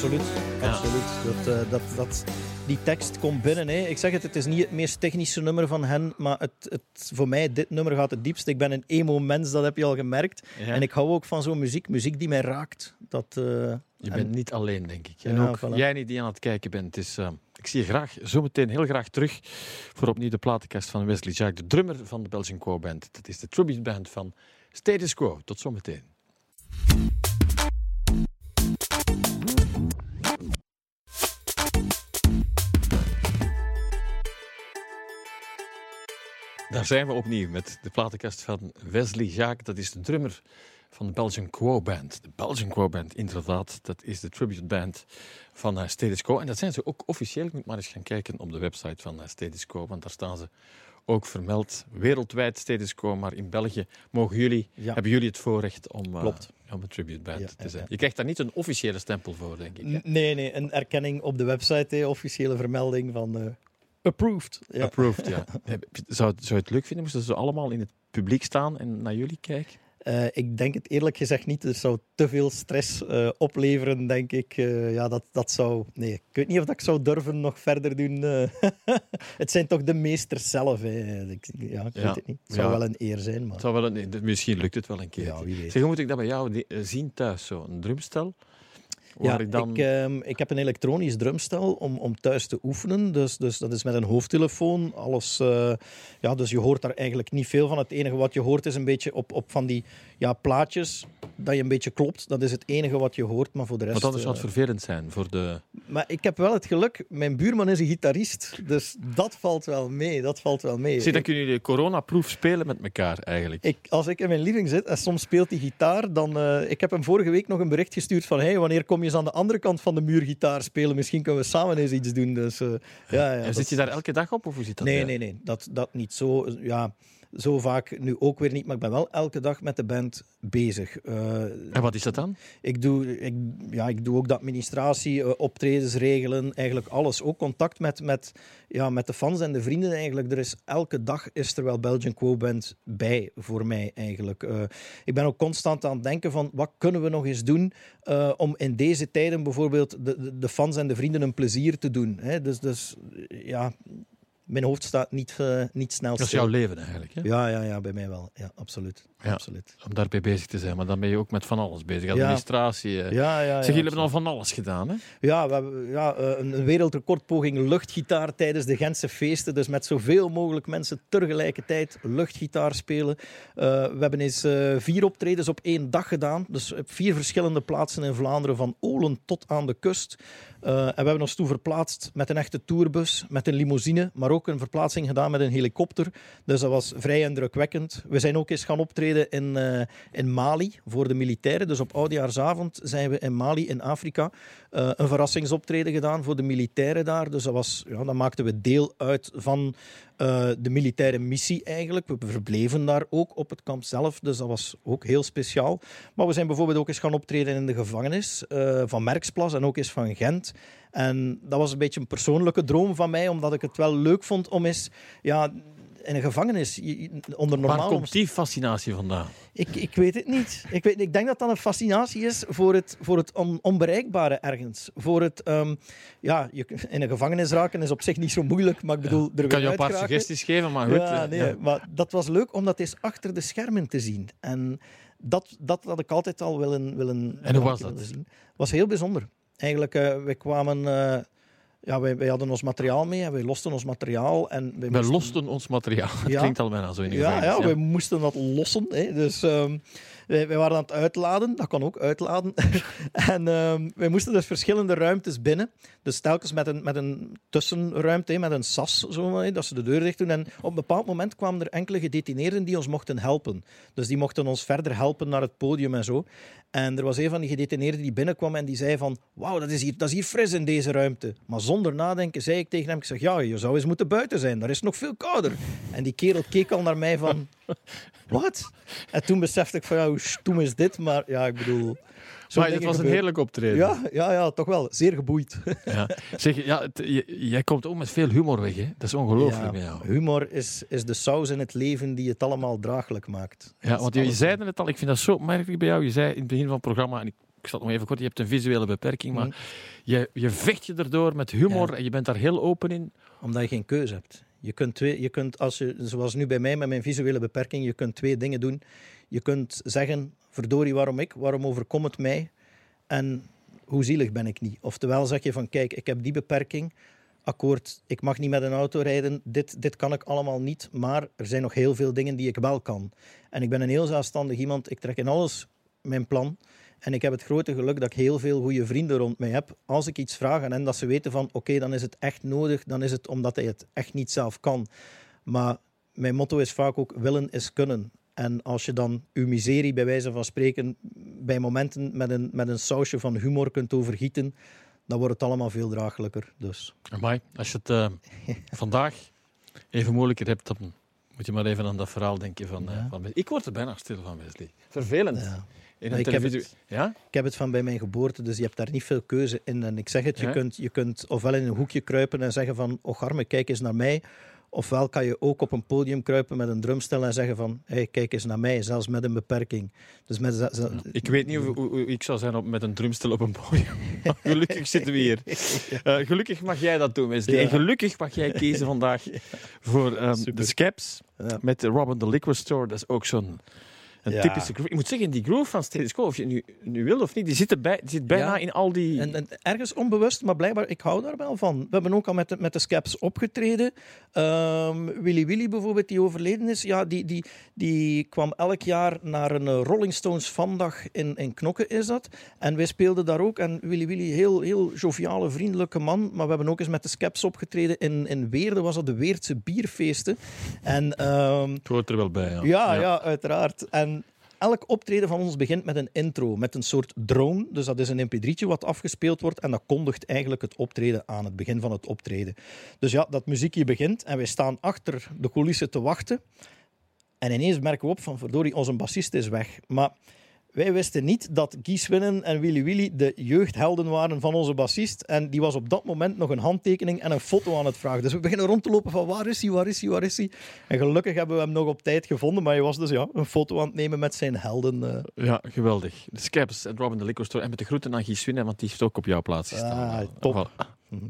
absoluut. absoluut. Dat, uh, dat, dat, die tekst komt binnen. Hè. Ik zeg het, het is niet het meest technische nummer van hen, maar het, het, voor mij, dit nummer gaat het diepst. Ik ben een emo-mens, dat heb je al gemerkt. En ik hou ook van zo'n muziek, muziek die mij raakt. Dat, uh, je bent niet alleen, denk ik. En ook jij niet die aan het kijken bent. is, uh, ik zie je graag, zometeen heel graag terug voor opnieuw de platenkast van Wesley Jack, de drummer van de Belgian Quo Band. Dat is de tribute band van Status Quo. Tot zometeen. Daar zijn we opnieuw met de platenkast van Wesley Jaak. Dat is de drummer van de Belgian Quo Band. De Belgian Quo Band, inderdaad. Dat is de tribute band van uh, Status Quo. En dat zijn ze ook officieel. Je moet maar eens gaan kijken op de website van uh, Status Quo. Want daar staan ze ook vermeld. Wereldwijd Status Quo. Maar in België mogen jullie, hebben jullie het voorrecht om, uh, om een tribute band te zijn. Je krijgt daar niet een officiële stempel voor, denk ik. Hè? Nee, nee. Een erkenning op de website. Hè, officiële vermelding van... Approved. Ja. Approved, ja. Zou, zou je het leuk vinden moesten ze allemaal in het publiek staan en naar jullie kijken? Uh, ik denk het eerlijk gezegd niet. Het zou te veel stress uh, opleveren, denk ik. Uh, ja, dat, dat zou... Nee, ik weet niet of dat ik zou durven nog verder doen. het zijn toch de meesters zelf. Hè. Ik, ja, ik ja. weet het niet. Het zou ja. wel een eer zijn. Maar... Het zou wel een, misschien lukt het wel een keer. Ja, wie weet. Zeg, hoe moet ik dat bij jou zien thuis? Zo? Een drumstel? Ja, ik, dan... ik, ik, heb een elektronisch drumstel om, om thuis te oefenen. Dus, dus dat is met een hoofdtelefoon. Alles, uh, ja, dus je hoort daar eigenlijk niet veel van. Het enige wat je hoort is een beetje op, op van die ja, plaatjes dat je een beetje klopt. Dat is het enige wat je hoort. Maar voor de rest. Wat anders zou het vervelend zijn voor de. Maar ik heb wel het geluk, mijn buurman is een gitarist. Dus dat valt wel mee. Dat valt wel mee. Zie, dan kunnen jullie de coronaproef spelen met elkaar eigenlijk. Ik, als ik in mijn living zit en soms speelt hij gitaar, dan. Uh, ik heb hem vorige week nog een bericht gestuurd van: hey, wanneer kom je eens aan de andere kant van de muur gitaar spelen? Misschien kunnen we samen eens iets doen. Dus, uh, ja, ja, en zit je daar elke dag op of hoe zit dat? Nee, nee, nee. Dat, dat niet zo. Ja zo vaak nu ook weer niet, maar ik ben wel elke dag met de band bezig. Uh, en wat is dat dan? Ik doe, ik, ja, ik doe ook de administratie, uh, optredens regelen, eigenlijk alles. Ook contact met, met, ja, met de fans en de vrienden eigenlijk. Er is, elke dag is er wel Belgian Quo Band bij voor mij eigenlijk. Uh, ik ben ook constant aan het denken van wat kunnen we nog eens doen om in deze tijden bijvoorbeeld de, de, fans en de vrienden een plezier te doen. Hè? Dus, dus ja, mijn hoofd staat niet, uh, niet snel Dat is jouw leven eigenlijk, hè? Ja, ja, ja, bij mij wel. Ja, absoluut. Ja, absoluut. Om daarbij bezig te zijn. Maar dan ben je ook met van alles bezig. Administratie. Ja, ja, ja. Zeg, jullie hebben al van alles gedaan, hè? Ja, we hebben ja, eh, een, een wereldrecordpoging luchtgitaar tijdens de Gentse feesten. Dus met zoveel mogelijk mensen tegelijkertijd luchtgitaar spelen. Uh, we hebben eens uh, vier optredens op één dag gedaan. Dus op vier verschillende plaatsen in Vlaanderen, van Olen tot aan de kust. En we hebben ons toe verplaatst met een echte tourbus, met een limousine, maar ook een verplaatsing gedaan met een helikopter. Dus dat was vrij indrukwekkend. We zijn ook eens gaan optreden in, uh, in Mali voor de militairen. Dus op oudjaarsavond zijn we in Mali in Afrika uh, een verrassingsoptreden gedaan voor de militairen daar. Dus dat, was, ja, dan maakten we deel uit van uh, de militaire missie eigenlijk. We verbleven daar ook op het kamp zelf, dus dat was ook heel speciaal. Maar we zijn bijvoorbeeld ook eens gaan optreden in de gevangenis uh, van Merksplas en ook eens van Gent. En dat was een beetje een persoonlijke droom van mij, omdat ik het wel leuk vond om eens ja, in een gevangenis. Onder normaal Waar komt die fascinatie vandaan? Ik, ik weet het niet. Ik, weet, ik denk dat dat een fascinatie is voor het, voor het on, onbereikbare ergens. Voor het, um, ja, je, in een gevangenis raken is op zich niet zo moeilijk, maar ik bedoel... Ja. Er kan je een paar suggesties geven, maar goed. Ja, nee, ja. maar dat was leuk om dat eens achter de schermen te zien. En dat, dat had ik altijd al willen, willen, en hoe was dat? zien. was heel bijzonder. Eigenlijk, uh, we kwamen... Uh, ja, wij, wij, hadden ons materiaal mee en wij losten ons materiaal. En wij, wij moesten... ons materiaal. Dat ja. klinkt al bijna zo in ja, ja, ja, wij moesten dat lossen. Hè. Dus um, wij, waren aan het uitladen. Dat kan ook uitladen. en um, wij moesten dus verschillende ruimtes binnen. Dus telkens met een, met een tussenruimte, met een sas, zo, dat ze de deur dicht doen. En op een bepaald moment kwamen er enkele gedetineerden die ons mochten helpen. Dus die mochten ons verder helpen naar het podium en zo. En er was een van die gedetineerden die binnenkwam en die zei van wauw, dat, is hier, dat is hier fris in deze ruimte. Maar zonder nadenken zei ik tegen hem, ik zeg ja, je zou eens moeten buiten zijn, daar is nog veel kouder. En die kerel keek al naar mij van wat? En toen besefte ik van ja, hoe stoem is dit? Maar ja, ik bedoel... Maar het was een heerlijk optreden. Ja, ja, ja, toch wel. Zeer geboeid. Ja. Zeg, ja, het, jij komt ook met veel humor weg, hè? Dat is ongelooflijk ja, jou. Humor is, is de saus in het leven die het allemaal draaglijk maakt. Ja, want je, zei het al, ik vind dat zo opmerkelijk bij jou. Je zei in het begin van het programma, en ik ik zal het nog even kort, je hebt een visuele beperking, maar mhm. je, je vecht je erdoor met humor en je bent daar heel open in. Omdat je geen keuze hebt. Je kunt, twee, je kunt als je, zoals nu bij mij met mijn visuele beperking, je kunt twee dingen doen. Je kunt zeggen, verdorie, waarom ik? Waarom overkomt het mij? En hoe zielig ben ik niet? Oftewel zeg je van, kijk, ik heb die beperking, akkoord, ik mag niet met een auto rijden, dit, dit kan ik allemaal niet, maar er zijn nog heel veel dingen die ik wel kan. En ik ben een heel zelfstandig iemand, ik trek in alles mijn plan. En ik heb het grote geluk dat ik heel veel goede vrienden rond mij heb. Als ik iets vraag hen, dat ze weten van oké, dan is het echt nodig, dan is het omdat hij het echt niet zelf kan. Maar mijn motto is vaak ook willen is kunnen. En als je dan uw miserie, bij wijze van spreken, bij momenten met een, met een sausje van humor kunt overgieten, dan wordt het allemaal veel draaglijker. Dus. Amai, als je het uh, vandaag even moeilijker hebt, dan moet je maar even aan dat verhaal denken van, uh, van Ik word er bijna stil van, Wesley. Vervelend. Ja. Ik heb, het, ja? ik heb het van bij mijn geboorte, dus je hebt daar niet veel keuze in. En ik zeg het, je, kunt, je kunt ofwel in een hoekje kruipen en zeggen van, oh arme, kijk eens naar mij. Ofwel kan je ook op een podium kruipen met een drumstel en zeggen van hey, kijk eens naar mij, zelfs met een beperking. Dus met, Ik weet niet hoe, ik zou zijn op, met een drumstel op een podium. gelukkig zitten we hier. Uh, gelukkig mag jij dat doen, Wesley. En gelukkig mag jij kiezen vandaag voor um, de Scaps met Robin the Liquor Store. Dat is ook zo'n een typische groove. Ik moet zeggen, die groove van Status Quo, of je nu, nu wil of niet, die zit, bij, die zit bijna in al die... En, en, ergens onbewust, maar blijkbaar, ik hou daar wel van. We hebben ook al met de, met de Scaps opgetreden. Um, Willy Willy bijvoorbeeld, die overleden is, ja, die, die, die kwam elk jaar naar een eh, Rolling Stones vandag in, in Knokke, is dat. En wij speelden daar ook. En Willy Willy, heel, heel joviale, vriendelijke man. Maar we hebben ook eens met de Scaps opgetreden in, in Weerde, was dat de Weerdse bierfeesten. En, um, het hoort er wel bij, ja. Ja, ja. uiteraard. En elk optreden van ons begint met een intro, met een soort drone. Dus dat is een mp3'tje wat afgespeeld wordt en dat kondigt eigenlijk het optreden aan, het begin van het optreden. Dus ja, dat muziekje begint en wij staan achter de coulissen te wachten. En ineens merken we op van, verdorie, onze bassist is weg. Maar wij wisten niet dat Guy Swinnen en Willy Willy de jeugdhelden waren van onze bassist. En die was op dat moment nog een handtekening en een foto aan het vragen. Dus we beginnen rond te lopen van waar is hij, waar is hij, waar is hij? En gelukkig hebben we hem nog op tijd gevonden. Maar hij was dus ja, een foto aan het nemen met zijn helden. Uh. Ja, geweldig. De Scaps en Robin de Liquor Store. En met de groeten aan Guy Swinnen, want die heeft ook op jouw plaats gestaan. Ah, top. Mhm.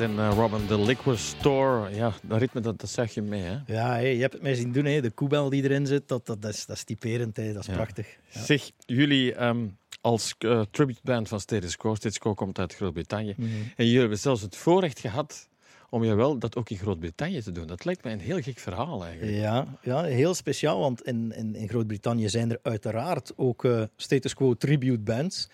In uh, Robin the Liquor Store. Ja, dat ritme, dat, dat zeg je mee, hè? Ja, hey, je hebt het mij zien doen, hè. de koebel die erin zit, dat, dat, dat, is, dat is typerend, hè. dat is prachtig. Ja. Zeg, jullie um, als uh, tributeband van Status Quo, Status Quo komt uit Groot-Brittannië, mm -hmm. en jullie hebben zelfs het voorrecht gehad om je wel dat ook in Groot-Brittannië te doen. Dat lijkt mij een heel gek verhaal eigenlijk. Ja, ja heel speciaal, want in, in, in Groot-Brittannië zijn er uiteraard ook uh, Status Quo tribute bands.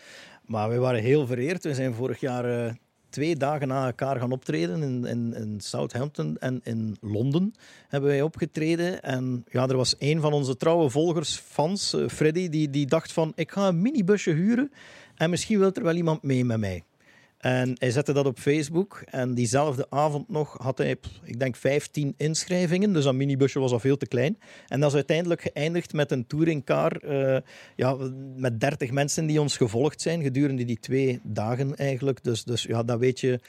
Maar wij waren heel vereerd. We zijn vorig jaar uh, twee dagen na elkaar gaan optreden in, in, in, Southampton en in Londen hebben wij opgetreden. En ja, er was een van onze trouwe volgers, fans, uh, Freddy, die, die dacht van ik ga een minibusje huren en misschien wil er wel iemand mee met mij. En hij zette dat op Facebook. En diezelfde avond nog had hij, ik denk, 15 inschrijvingen. Dus dat minibusje was al veel te klein. En dat is uiteindelijk geëindigd met een touringcar. Uh, ja, met 30 mensen die ons gevolgd zijn gedurende die twee dagen eigenlijk. Dus, dus ja, dat weet je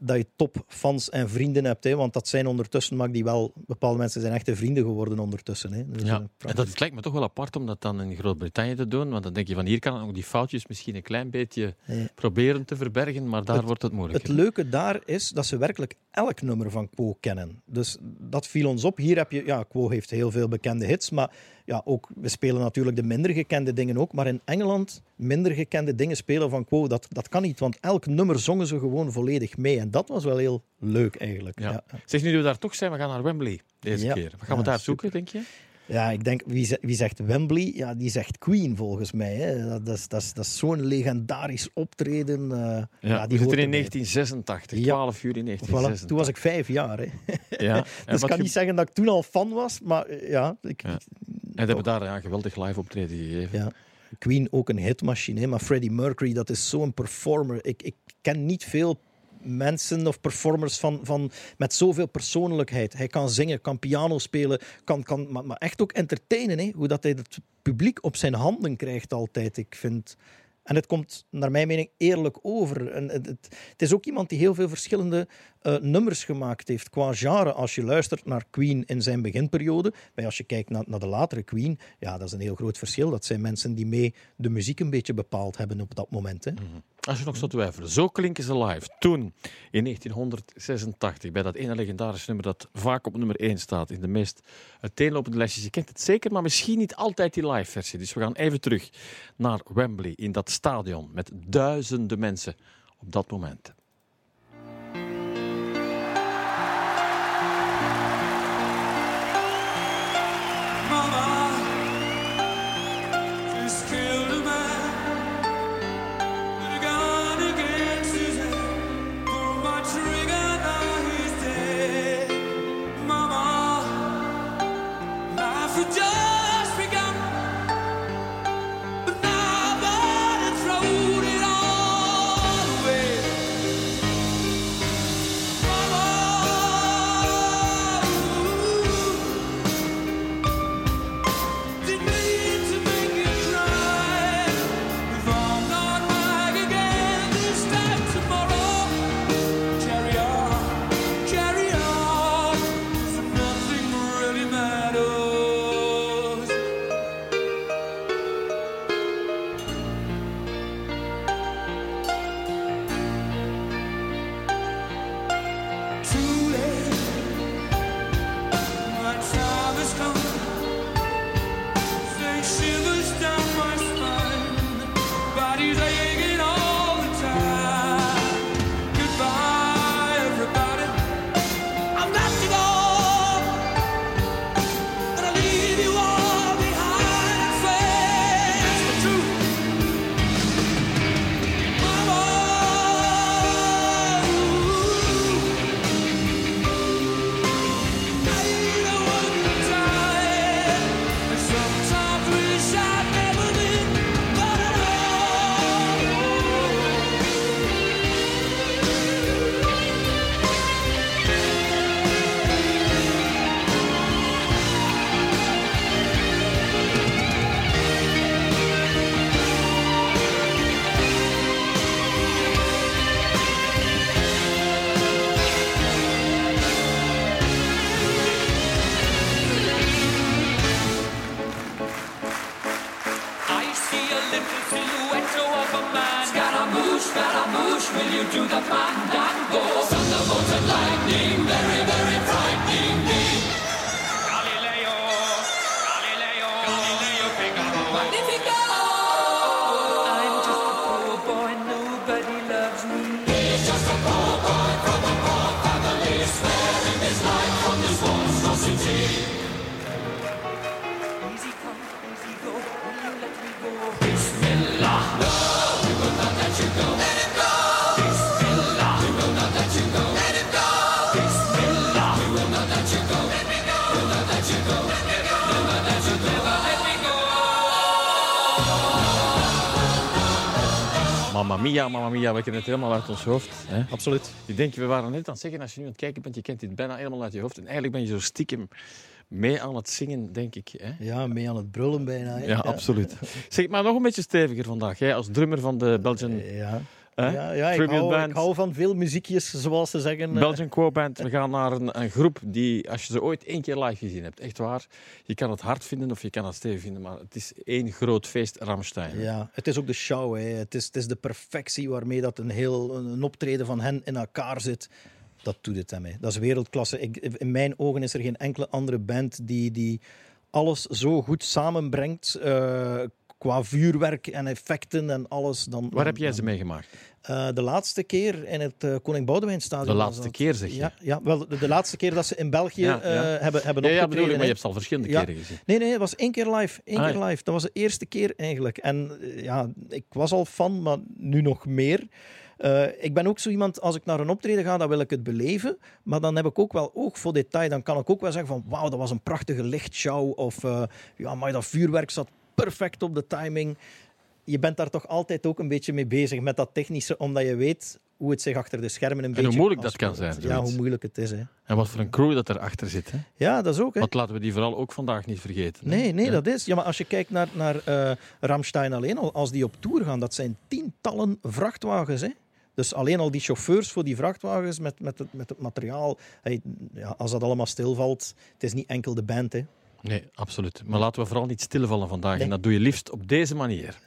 dat je topfans en vrienden hebt. Hè, want dat zijn ondertussen, maar die wel, bepaalde mensen zijn echte vrienden geworden ondertussen. Hè. Dus ja. en dat lijkt me toch wel apart om dat dan in Groot-Brittannië te doen. Want dan denk je van hier kan ook die foutjes misschien een klein beetje ja. proberen te verbergen, maar daar het, wordt het moeilijk. Het leuke daar is dat ze werkelijk elk nummer van Quo kennen. Dus dat viel ons op. Hier heb je, ja, Quo heeft heel veel bekende hits, maar ja, ook, we spelen natuurlijk de minder gekende dingen ook, maar in Engeland minder gekende dingen spelen van Quo, dat, dat kan niet, want elk nummer zongen ze gewoon volledig mee. En dat was wel heel leuk eigenlijk. Ja. Ja. Zeg, nu we daar toch zijn, we gaan naar Wembley deze Ja. keer. Wat gaan we daar super. zoeken, denk je? Ja, ik denk, wie, wie zegt Wembley? Ja, die zegt Queen volgens mij. Hè. Dat, is, dat is, dat is zo'n legendarisch optreden. eh, Ja, die hoort zitten in erbij. 1986, Ja. 12 juli Voilà, 1986. toen was ik vijf jaar. Hè. Ja. Dus ik kan niet zeggen dat ik toen al fan was, maar eh, ja, ik, Ja. en hebben daar ja, een geweldig live optreden gegeven. Ja. Queen ook een hitmachine, hè, maar Freddie Mercury, dat is zo'n performer. Ik, ik ken niet veel mensen of performers van, van, met zoveel persoonlijkheid. Hij kan zingen, kan piano spelen, kan, kan, maar, echt ook entertainen. Hè? Hoe dat hij het publiek op zijn handen krijgt altijd. Ik vind... En het komt, naar mijn mening, eerlijk over. Het, is ook iemand die heel veel verschillende eh, nummers gemaakt heeft qua genre. Als je luistert naar Queen in zijn beginperiode, maar als je kijkt naar, naar de latere Queen, ja, dat is een heel groot verschil. Dat zijn mensen die mee de muziek een beetje bepaald hebben op dat moment. Hè. Als je nog zou twijfelen, zo klinken ze live. Toen, in 1986, bij dat ene legendarische nummer dat vaak op nummer 1 staat in de meest uiteenlopende lijstjes. Je kent het zeker, maar misschien niet altijd die live versie. Dus we gaan even terug naar Wembley, in dat stadion met duizenden mensen op dat moment. Little silhouette of a man. Scaramouche, Scaramouche, will you do the fandango? Thunderbolt and lightning, very, very frightening me. Mia, mamma mia, we kennen het helemaal uit ons hoofd. Hè? Absoluut. Ik denk, we waren net aan het zeggen, als je nu aan het kijken bent, je kent dit bijna helemaal uit je hoofd. En eigenlijk ben je zo stiekem mee aan het zingen, denk ik. Hè? Ja, mee aan het brullen bijna. hè. Ja, absoluut. Zeg, maar nog een beetje steviger vandaag. Jij als drummer van de Belgian, Ja, hè? ja, ja ik, hou, Band. ik hou van veel muziekjes, zoals ze zeggen. eh. Belgian Quo Band. We gaan naar een, een groep die, als je ze ooit één keer live gezien hebt, echt waar, je kan het hard vinden of je kan het stevig vinden, maar het is één groot feest, Ramstein. Ja, het is ook de show. Hè. Het, is, het is de perfectie waarmee dat een heel een optreden van hen in elkaar zit. Dat doet het hem. hè. Dat is wereldklasse. Ik, in mijn ogen is er geen enkele andere band die, die alles zo goed samenbrengt. eh, qua vuurwerk en effecten en alles. Dan, Waar heb jij ze meegemaakt? Eh, de laatste keer in het eh, Koning Boudewijnstadion. De laatste keer, zeg je? Ja, ja wel, de, de laatste keer dat ze in België Ja, eh, hebben, hebben Ja, ja, bedoel ik, maar je hebt ze al verschillende keren gezien. Nee, nee, het was één keer live. Eén Ah, keer live. Dat was de eerste keer eigenlijk. En ja, ik was al fan, maar nu nog meer. Ik ben ook zo iemand, als ik naar een optreden ga, dan wil ik het beleven. Maar dan heb ik ook wel oog voor detail. Dan kan ik ook wel zeggen van, wauw, dat was een prachtige lichtshow. Of, ja, maar dat vuurwerk zat perfect op de timing. Je bent daar toch altijd ook een beetje mee bezig met dat technische, omdat je weet hoe het zich achter de schermen een hoe beetje moeilijk dat kan zijn, Ja, hoe moeilijk het is. Hè. En wat voor een crew dat erachter zit. Hè? Ja, dat is ook. Hè. Want laten we die vooral ook vandaag niet vergeten. hè. Nee, nee, Ja. dat is. Ja, maar als je kijkt naar, naar eh Ramstein alleen al, als die op tour gaan, dat zijn tientallen vrachtwagens. Hè? Dus alleen al die chauffeurs voor die vrachtwagens met, met, het, met het materiaal. Hey, ja, als dat allemaal stilvalt, het is niet enkel de band. Hè. Nee, absoluut. Maar laten we vooral niet stilvallen vandaag. Nee. En dat doe je liefst op deze manier.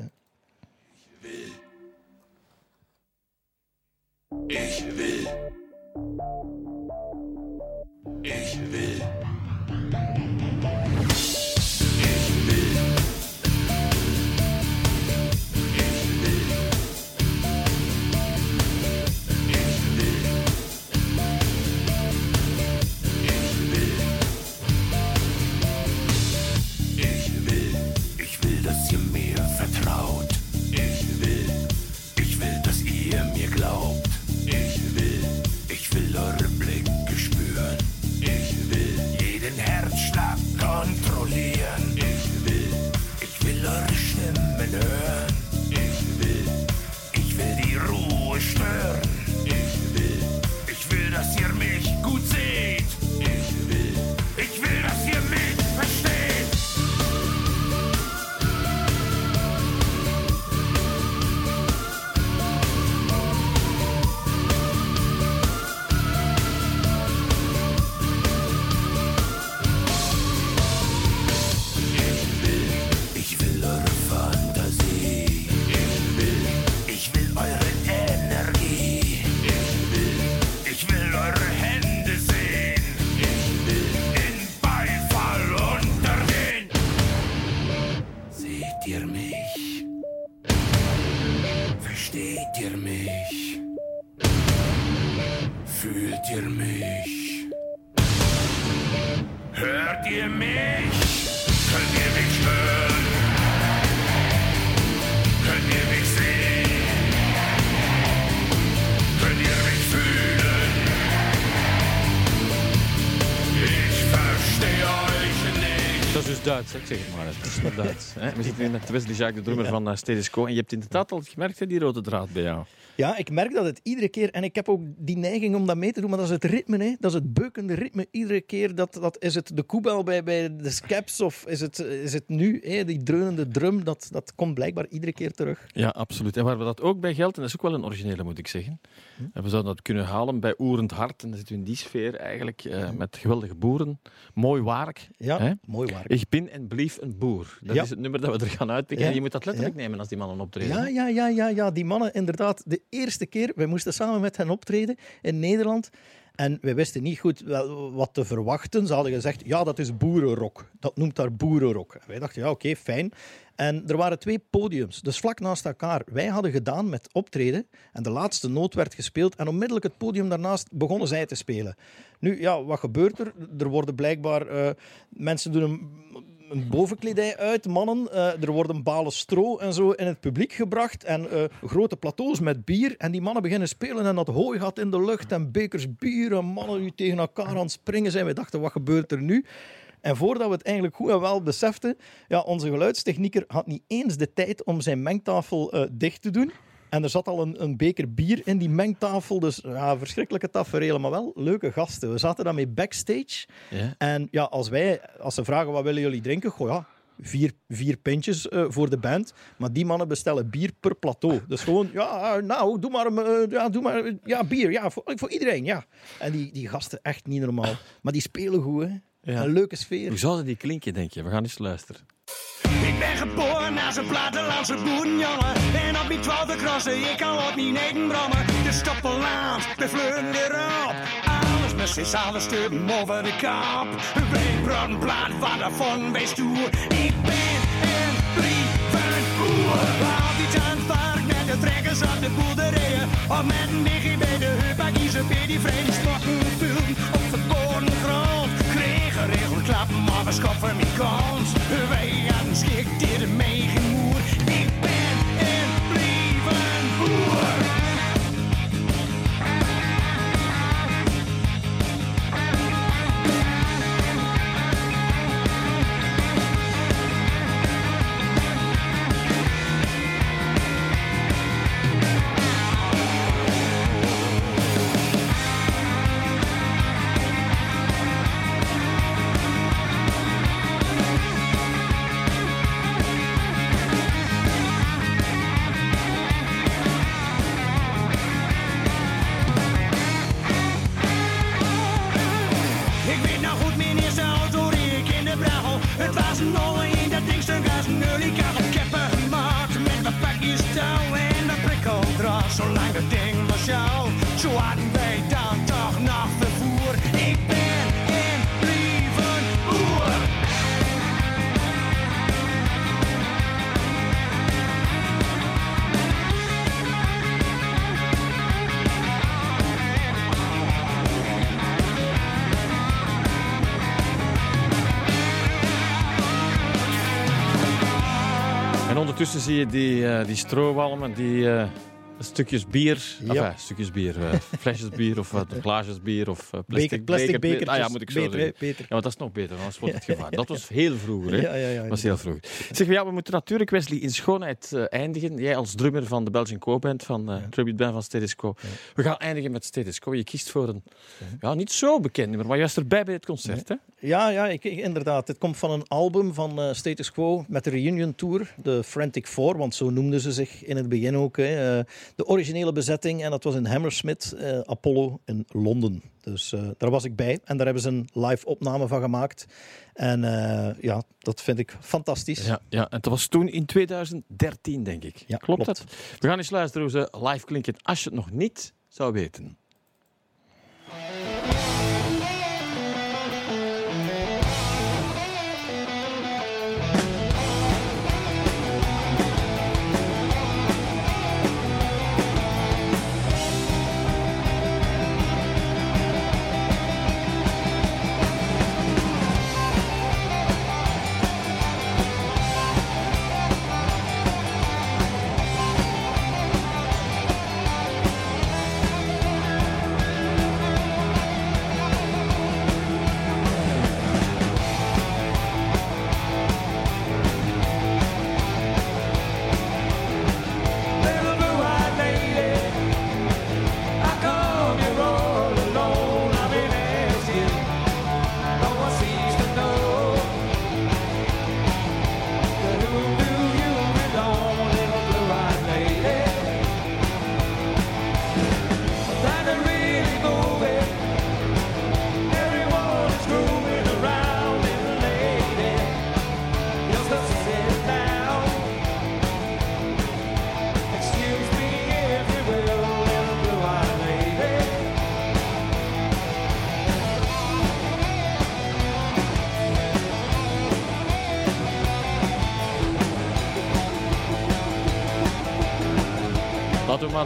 Ich will. Ich will. εντάξει, δεν μου αρέσει. Hè? We zitten hier met Wesley Jacques, de drummer van uh, Status Quo. En je hebt inderdaad al gemerkt, hè, die rode draad bij jou. Ja, ik merk dat het iedere keer, en ik heb ook die neiging om dat mee te doen, maar dat is het ritme, hè? dat is het beukende ritme. Iedere keer, dat, dat, is het de koebel bij, bij de Scaps of is het, is het nu, hè? die dreunende drum, dat, dat komt blijkbaar iedere keer terug. Ja, absoluut. En waar we dat ook bij geldt, en dat is ook wel een originele, moet ik zeggen. En we zouden dat kunnen halen bij Oerend Hart. En dan zitten we in die sfeer eigenlijk, eh, met geweldige boeren. Mooi werk. Ja, Hè? mooi waar. Ik ben en blief een boer. Dat Ja. is het nummer dat we er gaan uitpikken. Ja. Je moet dat letterlijk Ja. nemen als die mannen optreden. Ja, ja, ja, ja, ja, die mannen inderdaad. De eerste keer, wij moesten samen met hen optreden in Nederland. En wij wisten niet goed wel wat te verwachten. Ze hadden gezegd, ja, dat is boerenrock. Dat noemt daar boerenrock. En wij dachten, ja, oké, fijn. En er waren twee podiums, dus vlak naast elkaar. Wij hadden gedaan met optreden en de laatste noot werd gespeeld en onmiddellijk het podium daarnaast begonnen zij te spelen. Nu, ja, wat gebeurt er? Er worden blijkbaar... eh, mensen doen een, een bovenkledij uit, mannen. Eh, er worden balen stro en zo in het publiek gebracht en eh, grote plateaus met bier. En die mannen beginnen spelen en dat hooi gaat in de lucht en bekers bier en mannen die tegen elkaar aan springen zijn. We dachten, wat gebeurt er nu? En voordat we het eigenlijk goed en wel beseften, ja, onze geluidstechnieker had niet eens de tijd om zijn mengtafel eh, dicht te doen. En er zat al een, een beker bier in die mengtafel. Dus ja, verschrikkelijke tafereelen, maar wel leuke gasten. We zaten daarmee backstage. Ja. En ja, als, wij, als ze vragen wat willen jullie drinken, goh ja, vier, vier pintjes eh, voor de band. Maar die mannen bestellen bier per plateau. Dus gewoon, ja, nou, doe maar, eh, ja, doe maar ja, bier. Ja, voor, voor iedereen, ja. En die, die gasten, echt niet normaal. Maar die spelen goed, hè. Ja. Een leuke sfeer. Hoe zouden die klinken, denk je? We gaan eens luisteren. Ik ben geboren als een plattelandse boerenjongen. En op mijn twaalfde crossen, ik kan op mijn negen brommen. De stoppelland, de vleuren erop. Alles met z'n allen sturen over de. Wij broden plaat, wat daarvan bij stoer. Ik ben een brieven boer. Altijd aan het vark met de trekkers op de boerderijen. Of met een biggie bij de heup, ik kies op die vreemde sporten film op verboden grond. Kreeg geregeld klappen, maar we schoppen mijn kans. Wij gaan schik En ondertussen zie je die, eh, die die eh, stukjes bier, Ja. enfin, stukjes bier, eh, flesjes bier of wat, glaasjes bier of eh, Beker, plastic, plastic beker-. Ah ja, moet ik zo beter, zeggen. hè, beter. Ja, want dat is nog beter, anders wordt het gevaar. Dat was heel vroeger, hè? Ja, ja, ja. Dat was heel vroeg. Zeg, ja, we moeten natuurlijk Wesley in schoonheid eh, eindigen. Jij als drummer van de Belgian Co-band, van de tribute band van Status Quo. We gaan eindigen met Status Quo. Je kiest voor een ja, niet zo bekend nummer, maar juist erbij bij het concert. Hè? Ja, ja ik, ik- inderdaad. Het komt van een album van eh, Status Quo met de reunion tour, de Frantic Four, want zo noemden ze zich in het begin ook. Hè. De originele bezetting en dat was in Hammersmith, eh, Apollo in Londen. Dus eh, daar was ik bij en daar hebben ze een live opname van gemaakt. En eh, ja, dat vind ik fantastisch. Ja, ja, en dat was toen in 2013, denk ik. Ja, klopt, klopt. dat? We gaan eens luisteren hoe ze live klinken als je het nog niet zou weten.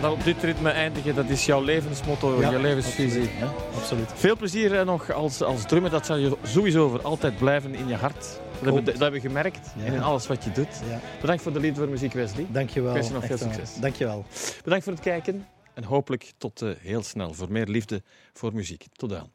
Maar op dit ritme eindigen. Dat is jouw levensmotto, Ja, je levensvisie. Absoluut. Ja, absoluut. Veel plezier nog als, als drummer. Dat zal je sowieso voor altijd blijven in je hart. Dat, hebben, we- dat hebben we gemerkt Ja. en in alles wat je doet. Ja. Bedankt voor de lied voor muziek, Wesley. Dankjewel. Ik wens je nog veel succes. Dankjewel. Bedankt voor het kijken en hopelijk tot eh, heel snel voor meer liefde voor muziek. Tot dan.